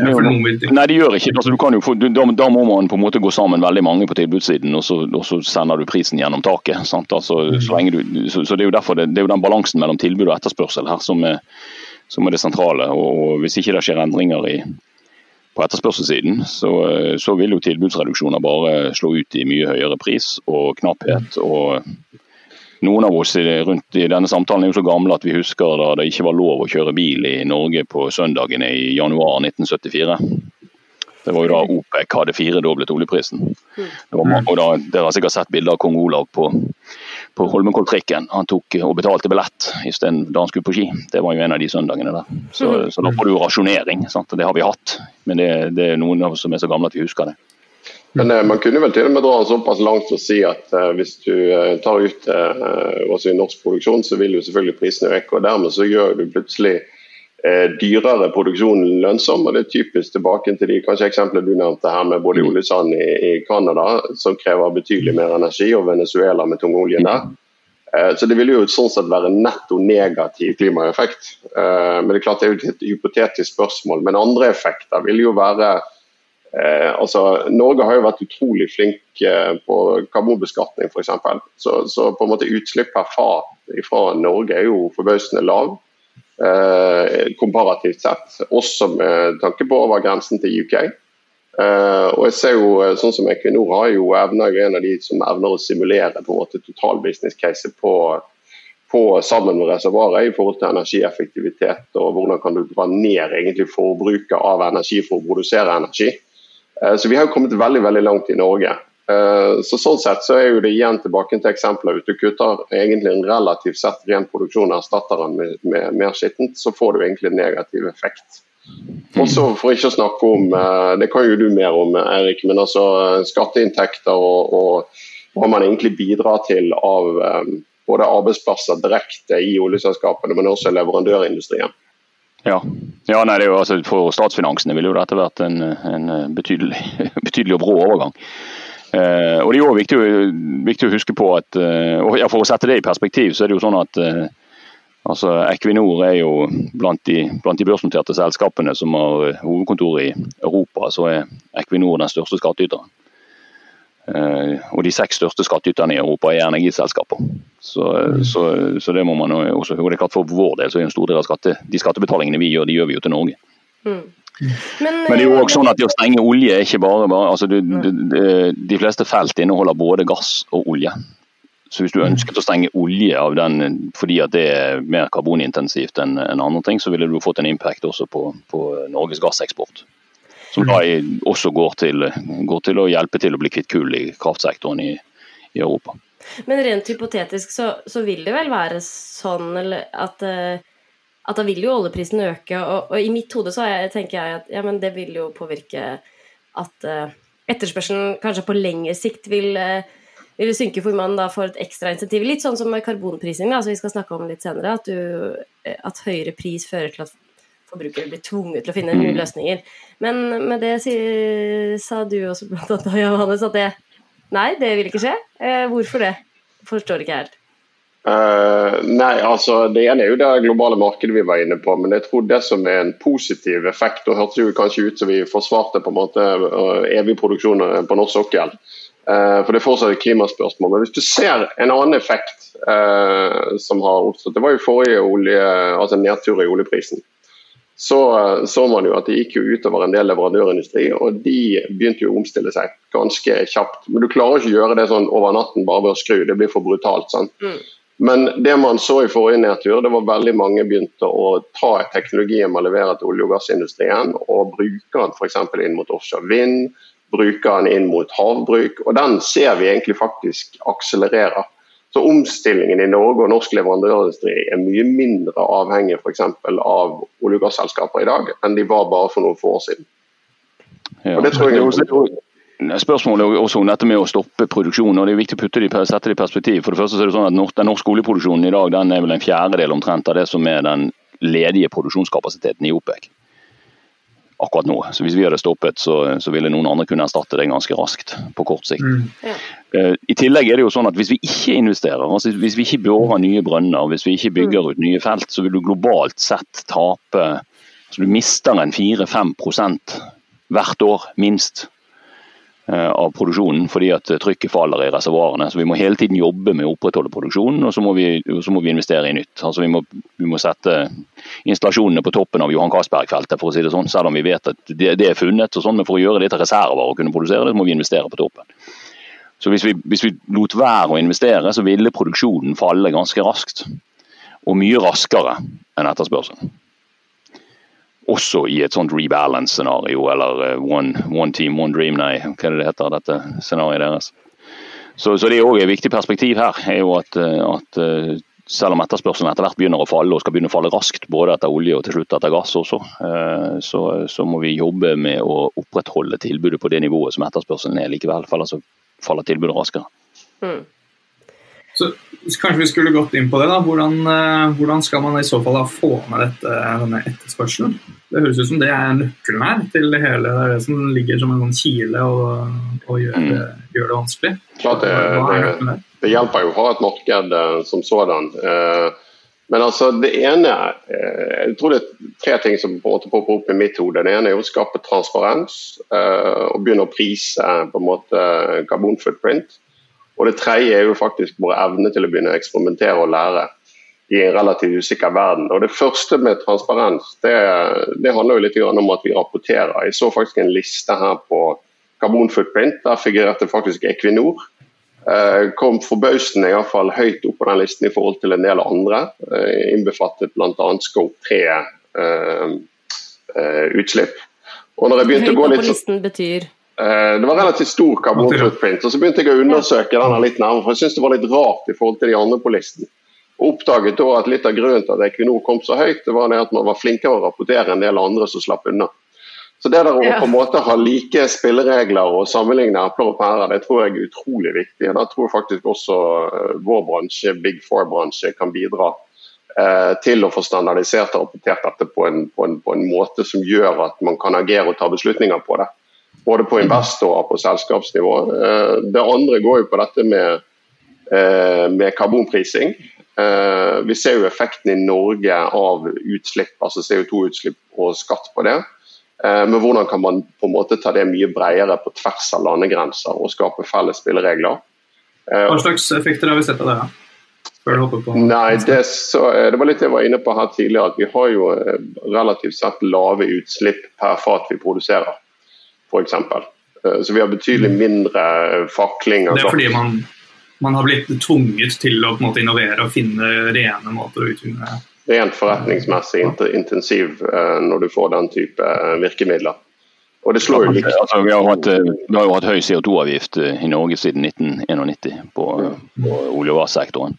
Nei, de gjør ikke altså, jo, da, da, må man på en måte gå sammen veldig mange på tilbudssiden, og så, og så sender du prisen gjennom taket. Altså, mm. så, du, så, så, det er jo derfor det, det, er jo den balansen mellom tilbud og etterspørsel her som er, som er det sentrale. Og, og, Hvis ikke det skjer endringer i, på etterspørselssiden, så, så vil jo tilbudsreduksjoner bare slå ut i mye høyere pris og knapphet. og noen av oss rundt i denne samtalen er jo så gamle at vi husker da det ikke var lov å kjøre bil i Norge på søndagene i januar 1974. Det var jo da OPEC hadde firedoblet oljeprisen. Var, og da, Dere har sikkert sett bilder av kong Olav på, på Holmenkolltrikken. Han tok og betalte billett isteden da han skulle på ski. Det var jo en av de søndagene der. Så, så da får du rasjonering. Sant? Det har vi hatt. Men det, det er noen av oss som er så gamle at vi husker det. Men eh, man kunne vel til og med dra såpass langt og si at uh, hvis du uh, tar ut uh, norsk produksjon, så vil jo selvfølgelig prisene øke. og Dermed så gjør du plutselig dyrere produksjon lønnsom. og Det er typisk tilbake til de kanskje eksemplene du nevnte her med både mm. oljesand i, i Canada, som krever betydelig mer energi, og Venezuela med tungoljen der. Så Det vil jo sånn sett være netto negativ klimaeffekt. Men det er klart det er jo et hypotetisk spørsmål. Men andre effekter vil jo være Eh, altså, Norge har jo vært utrolig flink eh, på karbonbeskatning f.eks. Så, så på en måte utslipp per fat fra Norge er jo forbausende lav. Eh, komparativt sett, også med tanke på over grensen til UK. Eh, og jeg ser jo, eh, sånn som Equinor har jo evner, en av de som evner å simulere på en måte total business case på, på sammen med reservoaret i forhold til energieffektivitet og hvordan kan du dra ned egentlig forbruket av energi for å produsere energi. Eh, så vi har kommet veldig veldig langt i Norge. Eh, så Sånn sett så er jo det igjen tilbake til eksempler. Du kutter egentlig en relativt sett ren produksjon og erstatter den med, med, mer skittent, så får du egentlig en negativ effekt. Også For ikke å snakke om, eh, det kan jo du mer om Erik, men altså skatteinntekter og, og hva man egentlig bidrar til av både arbeidsplasser direkte i oljeselskapene, men også leverandørindustrien. Ja, ja nei, jo, altså, For statsfinansene ville jo dette vært en, en betydelig, betydelig og brå overgang. Eh, og Det er jo viktig, viktig, å huske på at eh, og For å sette det i perspektiv, så er det jo sånn at eh, altså Equinor er jo blant de, blant de børsnoterte selskapene som har hovedkontor i Europa, så er Equinor den største skattyteren. Eh, og de seks største skattyterne i Europa er energiselskaper. Så, mm. så, så, det må man også og det er klart For vår del så er en stor del av skatte, de skattebetalingene vi gjør, de gjør vi jo til Norge. Mm. Men, Men, det er jo eh, også sånn at det å stenge olje er ikke bare, bare altså du, du, de, de fleste felt inneholder både gass og olje. Så hvis du mm. ønsket å stenge olje av den fordi at det er mer karbonintensivt enn andre ting, så ville du fått en impact også på, på Norges gasseksport. Som da også går til, går til, å hjelpe til å bli kvitt kull i kraftsektoren i, i Europa. Men rent hypotetisk så, så, vil det vel være sånn at, eh, at da vil jo oljeprisen øke. Og, og i mitt hode så jeg, tenker jeg at ja, men det vil jo påvirke at uh, etterspørselen kanskje på lengre sikt vil, uh, vil synke for man da får et ekstra insentiv. Litt sånn som med karbonprising, da, som vi skal snakke om litt senere. At, du, at høyere pris fører til at forbrukere blir tvunget til å finne nye mm. løsninger. Men med det sa du også blant annet, Johannes, at det Nei, det vil ikke skje. Eh, hvorfor det? Forstår ikke helt. Uh, nei, altså Det ene er jo det globale markedet vi var inne på. Men jeg tror det som er en positiv effekt, og hørtes jo kanskje ut som vi forsvarte på en måte evig produksjon på norsk sokkel. Uh, for det er fortsatt et klimaspørsmål. Men hvis du ser en annen effekt uh, som har oppstått, det var jo forrige olje, altså nedtur i oljeprisen så så man jo at det gikk jo utover en del leverandørindustri, og de begynte jo å omstille seg ganske kjapt. Men du klarer ikke å gjøre det sånn over natten bare ved å skru, det blir for brutalt. sant? Mm. Men det man så i forrige nedtur, det var veldig mange begynte å ta teknologien man leverer til olje- og gassindustrien, og bruke den f.eks. inn mot offshore vind, bruke den inn mot havbruk. Og den ser vi egentlig faktisk akselererer. Så omstillingen i Norge og norsk leverandørindustri er mye mindre avhengig f.eks. av olje- og gasselskaper i dag enn de var bare for noen få år siden. Ja. det tror jeg er Spørsmålet er også om dette med å stoppe produksjonen. og det er viktig å putte det, sette det i perspektiv. For det første så er det sånn at Den norske oljeproduksjonen i dag den er vel en fjerdedel omtrent av det som er den ledige produksjonskapasiteten i OPEC akkurat nå. Så Hvis vi hadde stoppet, så, så ville noen andre kunne erstatte det ganske raskt på kort sikt. Mm. Ja. Uh, I tillegg er det jo sånn at Hvis vi ikke investerer, altså hvis vi ikke borer nye brønner, hvis vi ikke bygger mm. ut nye felt, så vil du globalt sett tape så Du mister en 4-5% hvert år, minst. Eh, av produksjonen fordi at trykket faller i reservoarene. Så Vi må hele tiden jobbe med å opprettholde produksjonen, og så må vi, så må vi investere i nytt. Altså vi må, vi, må, sette installasjonene på toppen av Johan Castberg-feltet, for å si det sånn, selv om vi vet at det, det er funnet. og sånn, Men for å gjøre det til reserver og kunne produsere det, så må vi investere på toppen. Så hvis vi, hvis vi lot være å investere, så ville produksjonen falle ganske raskt. Og mye raskere enn etterspørselen også i et sånt rebalance-scenario, eller eh, one, one, team, one dream, nei, hva er det det heter, dette scenarioet deres. Så, så det er òg et viktig perspektiv her, er jo at, eh, at eh, selv om etterspørselen etter hvert begynner å falle, og skal begynne å falle raskt, både etter olje og til slutt etter gass også, så, så må vi jobbe med å opprettholde tilbudet på det nivået som etterspørselen er likevel, for ellers faller tilbudet raskere. Mm. Så Kanskje vi skulle gått inn på det. da, Hvordan, eh, hvordan skal man i så fall da få med dette, denne etterspørselen? Det høres ut som det er nøkkelen her til det hele. Det det som ligger som en sånn kile og, og gjør, det, mm. gjør, det, vanskelig. Klart det, det, det, hjelper jo å ha et marked uh, som sådan. Uh, men altså, det ene Jeg tror det er tre ting som på en måte popper opp i mitt hode. Det ene er å skape transparens og begynne å prise på en måte karbonfootprint. Og det tredje er jo faktisk vår evne til å begynne å eksperimentere og lære i en relativt usikker verden. Og Det første med transparens, det, det handler jo litt om at vi rapporterer. Jeg så faktisk en liste her på karbonfootprint. Der figurerte faktisk Equinor. Eh, kom forbausende iallfall høyt opp på den listen i forhold til en del andre. Eh, innbefattet bl.a. Scope 3 eh, eh. Og når jeg begynte høyt å gå litt... Høyt på listen betyr? Eh, det var relativt stor karbonfootprint. og Så begynte jeg å undersøke den litt nærmere, for jeg syntes det var litt rart i forhold til de andre på listen. Og oppdaget da at Litt av grunnen til at Equinor kom så høyt, det var det at man var flinkere å rapportere enn en del andre som slapp unna. Så det der å på en måte ha like spilleregler og sammenligne epler og pærer, det tror jeg er utrolig viktig. Da tror jeg faktisk også eh, vår bransje, Big Four-bransje, kan bidra eh, til å få standardisert og rapportert dette på en, på, en, på en måte som gjør at man kan agere og ta beslutninger på det både på investor og på selskapsnivå. Eh, det andre går jo på dette med, eh, med karbonprising. Eh, vi ser jo effekten i Norge av utslipp, altså CO2-utslipp og skatt på det. Men hvordan kan man på en måte ta det mye bredere på tvers av landegrenser og skape felles spilleregler? Hva slags effekter har vi sett av det? Nei, det, så, det, var litt jeg var inne på her tidligere, at vi har jo relativt sett lave utslipp per fat vi produserer f.eks. Eh, så vi har betydelig mindre fakling. Det er fordi man, man, har blitt tvunget til å måte, innovere og finne rene måter å utvinne Rent forretningsmessig intensiv eh, når du får den type eh, virkemidler. Og det slår jo likt. Altså, vi, har hatt, vi har jo hatt høy CO2-avgift i Norge siden 1991 på, på olje- og gassektoren.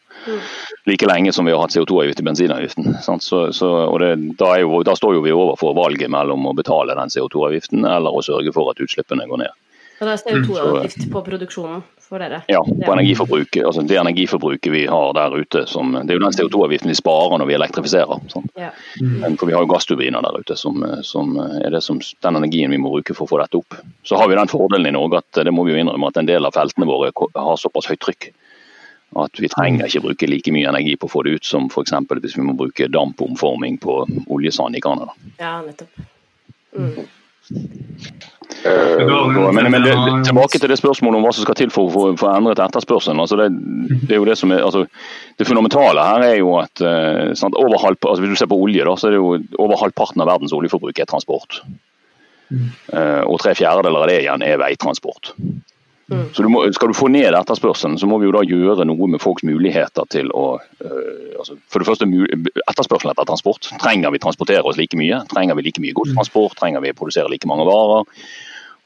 Like lenge som vi har hatt CO2-avgift i bensinavgiften. Så, så, det, da, jo, da, står jo vi overfor valget mellom å betale den CO2-avgiften eller å sørge for at utslippene går ned. Og det er CO2-avgift på produksjonen for dere? Ja, på energiforbruket. Altså det energiforbruket vi har der ute. Som, det er jo den CO2-avgiften vi sparer når vi elektrifiserer. Ja. Mm. For vi har jo gassturbiner der ute som, som er som, den energien vi må bruke for å få dette opp. Så har vi den fordelen i Norge at det må vi jo innrømme at en del av feltene våre har såpass høyt trykk At vi trenger ikke bruke like mye energi på å få det ut som f.eks. hvis vi må bruke dampomforming på oljesand i Canada. Ja, nettopp. Mm. Uh, men, men det, tilbake til det spørsmålet om hva som skal til for å få endret etterspørselen. Altså det, det, er jo det som er, altså, det fundamentale her er jo at uh, sant, over halv, altså Hvis du ser på olje, da, så er det jo over halvparten av verdens oljeforbruk er transport. Uh, og tre fjerdedeler av det igjen er veitransport. Mm. Så du må, Skal du få ned etterspørselen, så må vi jo da gjøre noe med folks muligheter til å uh, altså For det første, etterspørselen etter transport. Trenger vi transportere oss like mye? Trenger vi like mye godstransport? Trenger vi produsere like mange varer?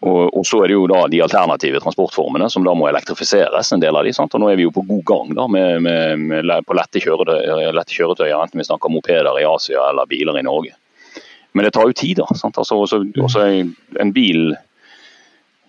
Og, og, så er det jo da de alternative transportformene som da må elektrifiseres, en del av de. Sant? Og nå er vi jo på god gang da med, med, med på lette, kjøretøyer, lette kjøretøyer, enten vi snakker mopeder i Asia eller biler i Norge. Men det tar jo tid, da. Sant? Altså, også, også en bil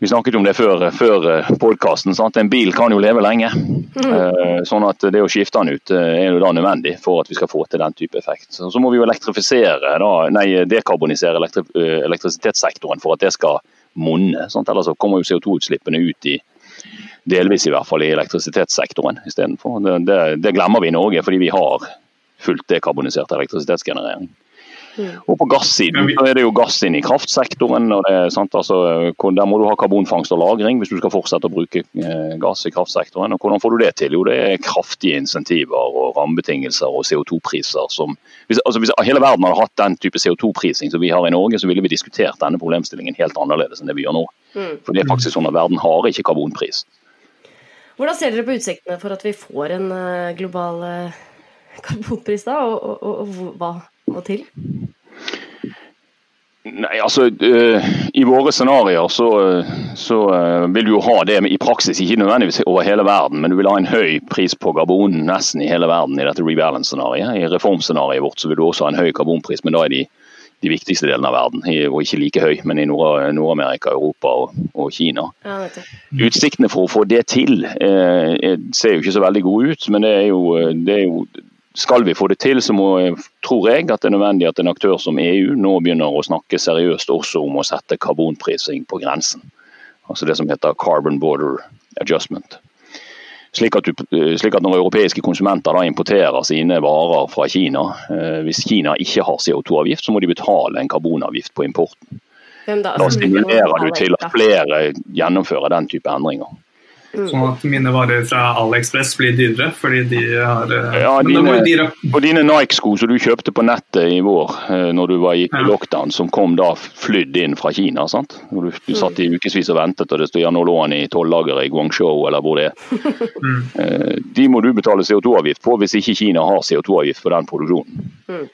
vi snakket om det før, før eh, podkasten. En bil kan jo leve lenge. Mm. Sånn at det å skifte den ut eh, er jo da nødvendig for at vi skal få til den type effekt. Så må vi jo elektrifisere, nei, dekarbonisere elektri elektrisitetssektoren for at det skal monne. Ellers så kommer jo CO2-utslippene ut i delvis i hvert fall i elektrisitetssektoren istedenfor. Det, det, det glemmer vi i Norge fordi vi har fullt dekarbonisert elektrisitetsgenerering. Mm. Og på gassiden så er det jo gass inn i kraftsektoren. og det, sant, altså, Der må du ha karbonfangst og -lagring hvis du skal fortsette å bruke eh, gass i kraftsektoren. og Hvordan får du det til? Jo, det er kraftige insentiver og rammebetingelser og CO2-priser. som hvis, altså, hvis hele verden hadde hatt den type CO2-prising som vi har i Norge, så ville vi diskutert denne problemstillingen helt annerledes enn det vi gjør nå. Mm. For det er faktisk sånn at verden har ikke karbonpris. Hvordan ser dere på utsiktene for at vi får en uh, global uh, karbonpris, da? Og, og, og, og hva må til? Nei, altså uh, I våre scenarioer så, så uh, vil du jo ha det i praksis, ikke nødvendigvis over hele verden, men du vil ha en høy pris på karbon nesten i hele verden i dette rebalance-scenarioet. I reformscenarioet vårt så vil du også ha en høy karbonpris, men da er de, de viktigste delene av verden. I, og ikke like høy, men i Nord-Amerika, Europa og, og Kina. Ja, Utsiktene for å få det til uh, ser jo ikke så veldig gode ut, men det er jo, det er jo skal vi få det til, så må, tror jeg at det er nødvendig at en aktør som EU nå begynner å snakke seriøst også om å sette karbonprising på grensen. Altså det som heter carbon border adjustment. Slik at, du, slik at når europeiske konsumenter da importerer sine varer fra Kina, eh, hvis Kina ikke har CO2-avgift, så må de betale en karbonavgift på importen. Da stimulerer du til at flere gjennomfører den type endringer. Sånn at mine varer fra AliExpress blir dyrere fordi de har eh, Ja, dine, de... Og dine Nike-sko som du kjøpte på nettet i vår eh, når du var i ja. lockdown, som kom da flydd inn fra Kina. sant? Du, du satt i mm. ukevis og ventet, og det står gjerne lå i tollageret i Guangzhou eller hvor det er. Mm. Eh, de må du betale CO2-avgift på hvis ikke Kina har CO2-avgift på den produksjonen.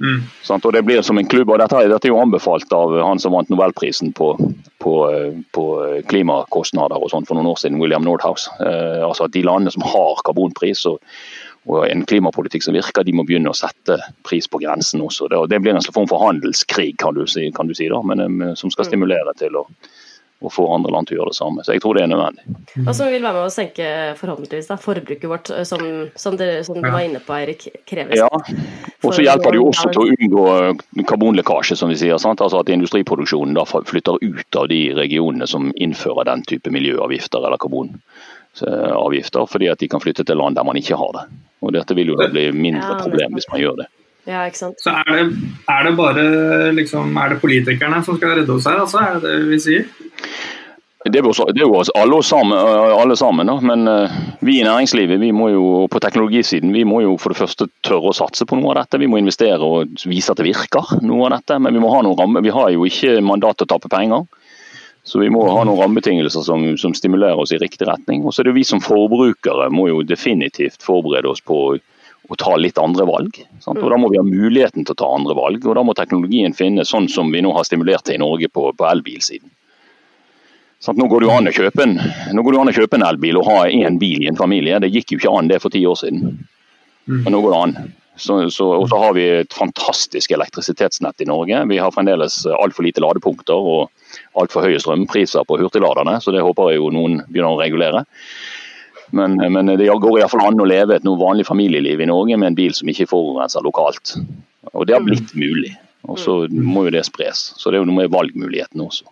Mm. Sant? Og det blir som en klubb, og dette, dette er jo anbefalt av han som vant nobelprisen på, på, på klimakostnader og sånn for noen år siden, William Nordhaus. Eh, altså at De landene som har karbonpris og, og, en klimapolitikk som virker, de må begynne å sette pris på grensen også. Det, det blir en form for handelskrig, kan du si, kan du si da, men eh, som skal mm. stimulere til å og få andre land til å gjøre det samme. Så jeg tror det er nødvendig. Og som vil være med å senke forhåpentligvis da, forbruket vårt, eh, som, som, dere, som du var inne på, Eirik, kreves. Ja, og så hjelper det jo også til å unngå eh, karbonlekkasje, som vi sier. Sant? Altså At industriproduksjonen da flytter ut av de regionene som innfører den type miljøavgifter eller karbonavgifter, fordi at de kan flytte til land der man ikke har det. Og Dette vil jo da bli mindre problem hvis man gjør det. Ja, ikke sant? Så er det, er det bare liksom, er det politikerne som skal redde oss her, altså? Er det det vi sier? Det er, jo, oss alle sammen, alle sammen da. men uh, vi i næringslivet vi må jo, på teknologisiden vi må jo for det første tørre å satse på noe av dette. Vi må investere og vise at det virker, noe av dette. Men vi må ha noen ramme, Vi har jo ikke mandat til å tappe penger. Så vi må ha noen rammebetingelser som, som stimulerer oss i riktig retning. Og så er det jo vi som forbrukere må jo definitivt forberede oss på å ta litt andre valg. Sant? Og Da må vi ha muligheten til å ta andre valg, og da må teknologien finne sånn som vi nå har stimulert til i Norge på, på elbilsiden. Sant? Nå går det jo an å kjøpe en, nå går det an å kjøpe en elbil og ha én bil i en familie. Det gikk jo ikke an det for ti år siden. Mm. Men nå går det an. Så, så, og så har vi et fantastisk elektrisitetsnett i Norge. Vi har fremdeles altfor lite ladepunkter og altfor høye strømpriser på hurtigladerne, så det håper jeg jo noen begynner å regulere. Men, men det går iallfall an å leve et noe vanlig familieliv i Norge med en bil som ikke forurenser lokalt. Og det har blitt mulig. Og så mm. må jo det spres. Så det er jo noe med valgmulighetene også.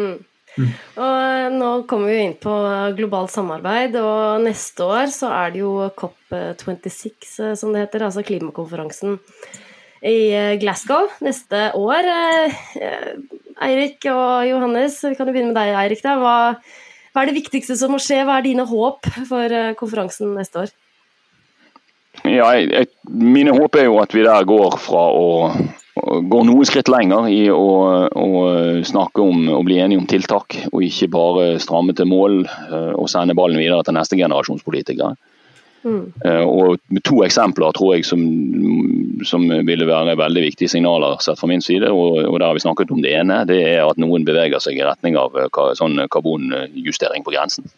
Mm. Mm. Og nå kommer vi inn på globalt samarbeid, og neste år så er det jo COP26, som det heter, altså klimakonferansen i Glasgow neste år. Eirik og Johannes, vi kan jo begynne med deg, Eirik. da. Hva, hva er det viktigste som må skje? Hva er dine håp for konferansen neste år? Ja, jeg, jeg, mine håp er jo at vi der går fra å går noen skritt lenger i å, å, snakke om og bli enige om tiltak, og ikke bare stramme til mål eh, og sende ballen videre til neste generasjons politikere. Mm. Eh, og To eksempler tror jeg som, som, ville være veldig viktige signaler sett fra min side. og, og der har vi snakket om Det ene det er at noen beveger seg i retning av eh, sånn karbonjustering på grensen.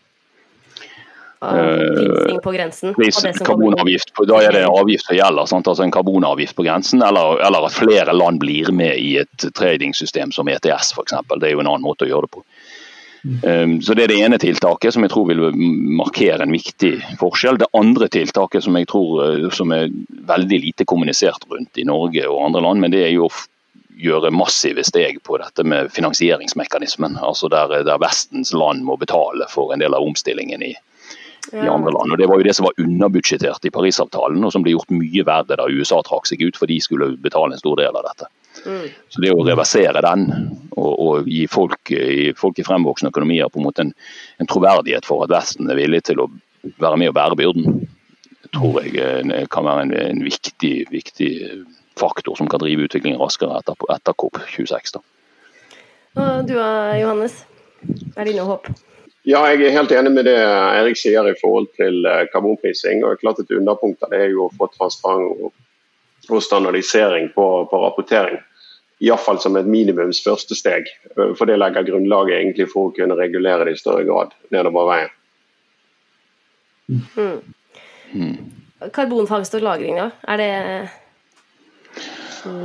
Prising på grensen. Pris, karbonavgift, da er det en avgift som gjelder. Sant? altså En karbonavgift på grensen, eller, eller, at flere land blir med i et tradingsystem som ETS f.eks. Det er jo en annen måte å gjøre det på. Um, så Det er det ene tiltaket som jeg tror vil markere en viktig forskjell. Det andre tiltaket som jeg tror eh, som er veldig lite kommunisert rundt i Norge og andre land, men det er jo å gjøre massive steg på dette med finansieringsmekanismen. altså der, der Vestens land må betale for en del av omstillingen i, i andre land. Og Det var jo det som var underbudsjettert i Parisavtalen, og som ble gjort mye verre da USA trakk seg ut, for de skulle betale en stor del av dette. Mm. Så Det å reversere den og, og gi folk, folk, i fremvoksende økonomier på en måte en, en, troverdighet for at Vesten er villig til å være med og bære byrden, tror jeg eh, kan være en, en viktig, viktig, faktor som kan drive utviklingen raskere etter, etter COP26. Da. Du Johannes, er dine håp? Ja, jeg er helt enig med det Erik sier i forhold til eh, karbonprising. og klart Et underpunkt av det er jo å få transparent og standardisering på, på rapportering. Iallfall som et minimums første steg. Eh, for det legger grunnlaget egentlig for å kunne regulere det i større grad nedover veien. Mm. Mm. Karbonfangst og -lagring, da? Er det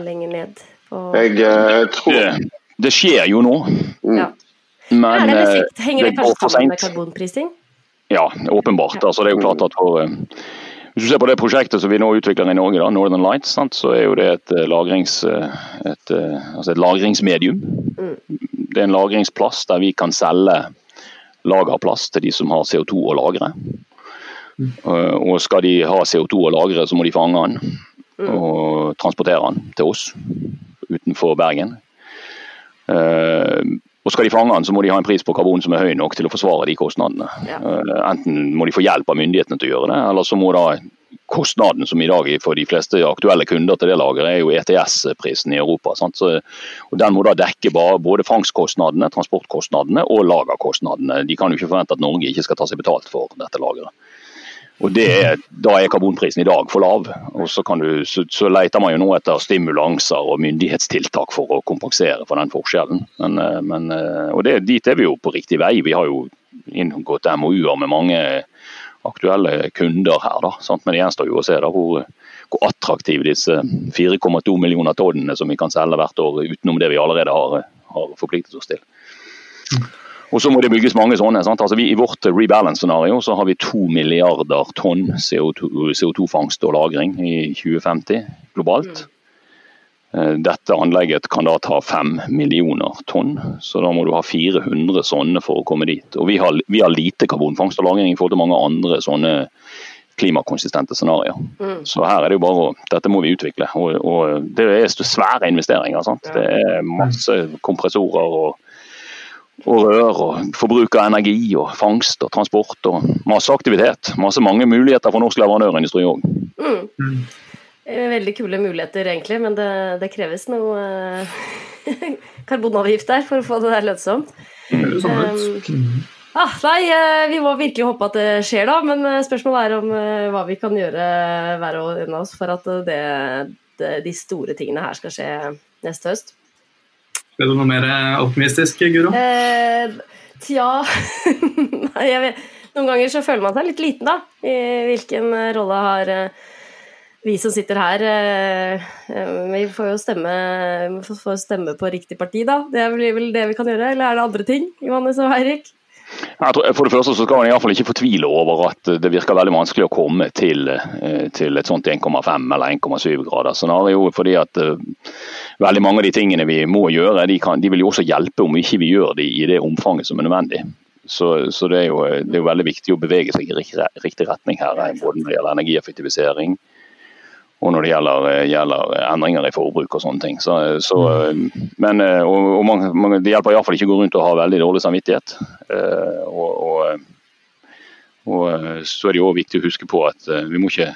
lenger ned? Jeg jeg tror det, det, skjer jo nå. Mm. Ja. Men, det sikt, Henger det, det kanskje sammen med karbonprising? Ja, åpenbart. Altså, det er jo klart at for, eh, Hvis du ser på det prosjektet som vi nå utvikler i Norge, da, Northern Lights, sant, så er jo det et, eh, lagrings, et, altså et lagringsmedium. Mm. Det er en lagringsplass der vi kan selge lagerplass til de som har CO2 å lagre. Mm. Og skal de ha CO2 å lagre, så må de fange den mm. og transportere den til oss utenfor Bergen. Og Skal de fange den, så må de ha en pris på karbon som er høy nok til å forsvare de kostnadene. Ja. Eh, enten må de få hjelp av myndighetene til å gjøre det, eller så må da kostnaden som i dag for de fleste aktuelle kunder til det lageret, er jo ETS-prisen i Europa. Så, og Den må da dekke både fangstkostnadene, transportkostnadene og lagerkostnadene. De kan jo ikke forvente at Norge ikke skal ta seg betalt for dette lageret. Og er, Da er karbonprisen i dag for lav. og så, du, så, så, leter man jo nå etter stimulanser og myndighetstiltak for å kompensere for den forskjellen. Men, eh, men, eh, og det, Dit er vi jo på riktig vei. Vi har jo inngått MOU-er med mange aktuelle kunder her. da, sant? Men det gjenstår jo å se da hvor, hvor attraktive disse 4,2 millioner tonnene som vi kan selge hvert år, utenom det vi allerede har, har forpliktet oss til. Og så må det bygges mange sånne. Altså vi, I vårt rebalance-scenario så har vi to milliarder tonn CO2-fangst CO2 og -lagring i 2050 globalt. Mm. Dette anlegget kan da ta fem millioner tonn, så da må du ha 400 sånne for å komme dit. Og Vi har, vi har lite karbonfangst og -lagring i forhold til mange andre sånne klimakonsistente scenarioer. Mm. Så her er det jo bare å, dette må vi utvikle. Og, og Det er svære investeringer. Sant? Det er masse kompressorer og og rør og forbruk av energi og fangst og transport og masse aktivitet. Masse mange muligheter for norsk leverandørindustri òg. Mm. mm. Veldig kule muligheter egentlig, men det, det kreves noe eh, karbonavgift der for å få det der lønnsomt. Mm. Um, ah, nei, eh, vi må virkelig håpe at det skjer, da. Men eh, spørsmålet er om hva vi kan gjøre hver og en av oss for at det, det, de store tingene her skal skje neste høst. Er du noe mer optimistisk, Guro? Eh, tja jeg vet Noen ganger så føler man seg litt liten, da. I hvilken rolle har eh, vi som sitter her eh, eh, Vi får jo stemme, får stemme på riktig parti, da. Det blir vel det vi kan gjøre. Eller er det andre ting, Johannes og Eirik? Tror, for det første så skal man iallfall ikke fortvile over at det virker veldig vanskelig å komme til, eh, til et sånt 1,5 eller 1,7 grader scenario. fordi at uh, veldig mange av de tingene vi må gjøre, de, kan, de, vil jo også hjelpe om ikke vi gjør de i det omfanget som er nødvendig. Så, så det, er jo, det, er jo, veldig viktig å bevege seg i riktig, riktig retning her, både når det gjelder energieffektivisering og når det gjelder, gjelder, endringer i forbruk og sånne ting. Så, så, men, og, og man, man, Det hjelper iallfall ikke å gå rundt og ha veldig dårlig samvittighet. Og, og, og så er det jo viktig å huske på at vi må ikke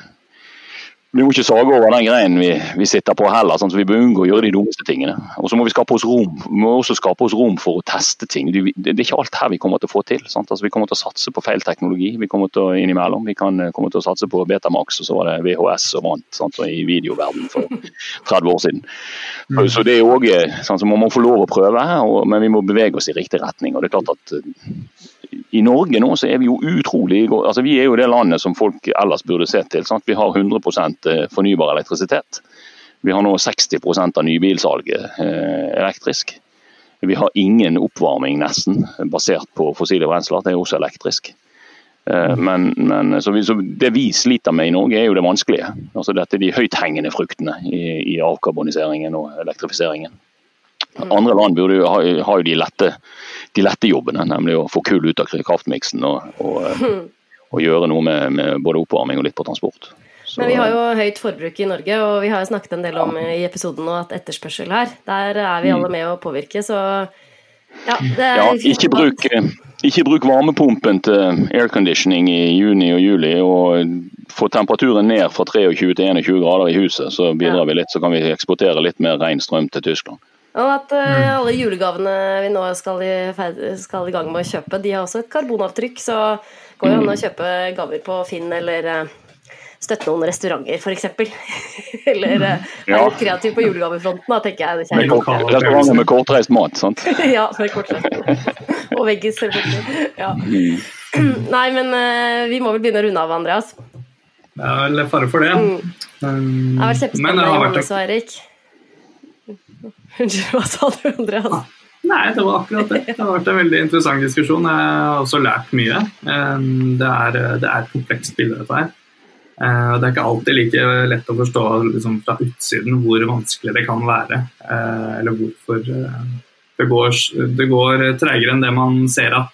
vi må ikke sage over den greinen vi, vi sitter på heller. Sånn, så Vi bør unngå å gjøre de dummeste tingene. Og så må vi skape oss rom vi må også skape oss rom for å teste ting. Det, det, er ikke alt her vi kommer til å få til. Altså, vi kommer til å satse på feil teknologi. Vi kommer til å innimellom. Vi kan, kommer til å satse på Betamax, og så var det VHS som vant sant, i videoverden for 30 år siden. Så, så det er også, sånn, så Man få lov å prøve, og, men vi må bevege oss i riktig retning. og det er klart at i Norge nå så er vi jo utrolig altså Vi er jo det landet som folk ellers burde se til. Sant? Vi har 100 eh, fornybar elektrisitet. Vi har nå 60% av nybilsalget eh, elektrisk. Vi har ingen oppvarming nesten basert på fossile brensler, det er også elektrisk. Eh, men, men så vi, så det vi sliter med i Norge, er jo det vanskelige. Altså Dette er de høythengende fruktene i, i avkarboniseringen og elektrifiseringen. Andre land burde jo ha, har jo de, lette, de lette, jobbene, nemlig å få kull ut av kraftmiksen og, og, og gjøre noe med, med, både oppvarming og litt på transport. Så, Men vi har jo høyt forbruk i Norge, og vi har jo snakket en del om i episoden nå at etterspørsel her, der er vi alle mm. med å påvirke, så ja, ja ikke, bruk, ikke bruk varmepumpen til airconditioning i juni og juli, og få temperaturen ned fra 23 til 21 grader i huset, så bidrar vi litt. Så kan vi eksportere litt mer ren strøm til Tyskland. Og at uh, alle julegavene vi nå skal i, skal i, gang med å kjøpe, de har også et karbonavtrykk. Så går det an å mm. kjøpe gaver på Finn eller uh, støtte noen restauranter, f.eks. eller uh, være ja. litt kreativ på julegavefronten, da, tenker jeg. Restauranter med kortreist mat, sant? ja, med kortreist Og veggis, selvfølgelig. Ja. Mm. Nei, men uh, vi må vel begynne å runde av, Andreas. Det er vel fare for det. Mm. Um, det har vært kjempespennende, Johannes og Erik. Unnskyld, hva sa du, Andreas? Nei, det var akkurat det. Det har vært en veldig interessant diskusjon. Jeg har også lært mye. Det er, det er komplekst bilde, dette her. Eh, det er ikke alltid like lett å forstå liksom, fra utsiden hvor vanskelig det kan være. Eh, eller hvorfor eh, det går, det går treigere enn det man ser at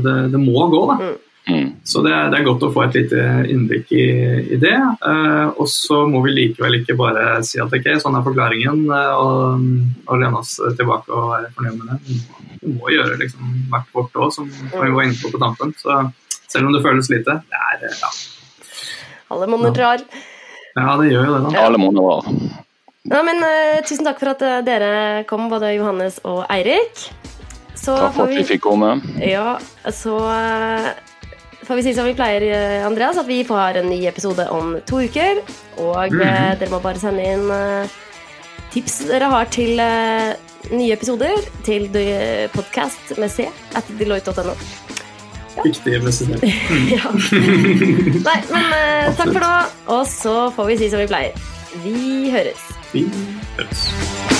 det, det må gå. Da. Mm. Mm. Så det er, det er, godt å få et lite innblikk i, i det. Eh, og så må vi likevel ikke bare si at ok, sånn er forklaringen, og, og lene oss tilbake og være fornøyd med det. Vi må gjøre liksom hvert vårt òg, som vi var inne på på tampen. Så selv om det føles lite, det er ja. Alle monner drar. Ja, det gjør jo det. da. Alle monner drar. Ja, men uh, Tusen takk for at uh, dere kom, både Johannes og Eirik. Så takk for at vi fikk komme. Ja, så uh, får vi si som vi pleier, Andreas, at vi får en ny episode om to uker. Og mm -hmm. dere må bare sende inn uh, tips dere har til uh, nye episoder til podkast med C at deloitte.no. Ja. Viktig C. ja. Nei, men uh, takk for nå, og så får vi si som vi pleier. Vi høres. Vi høres.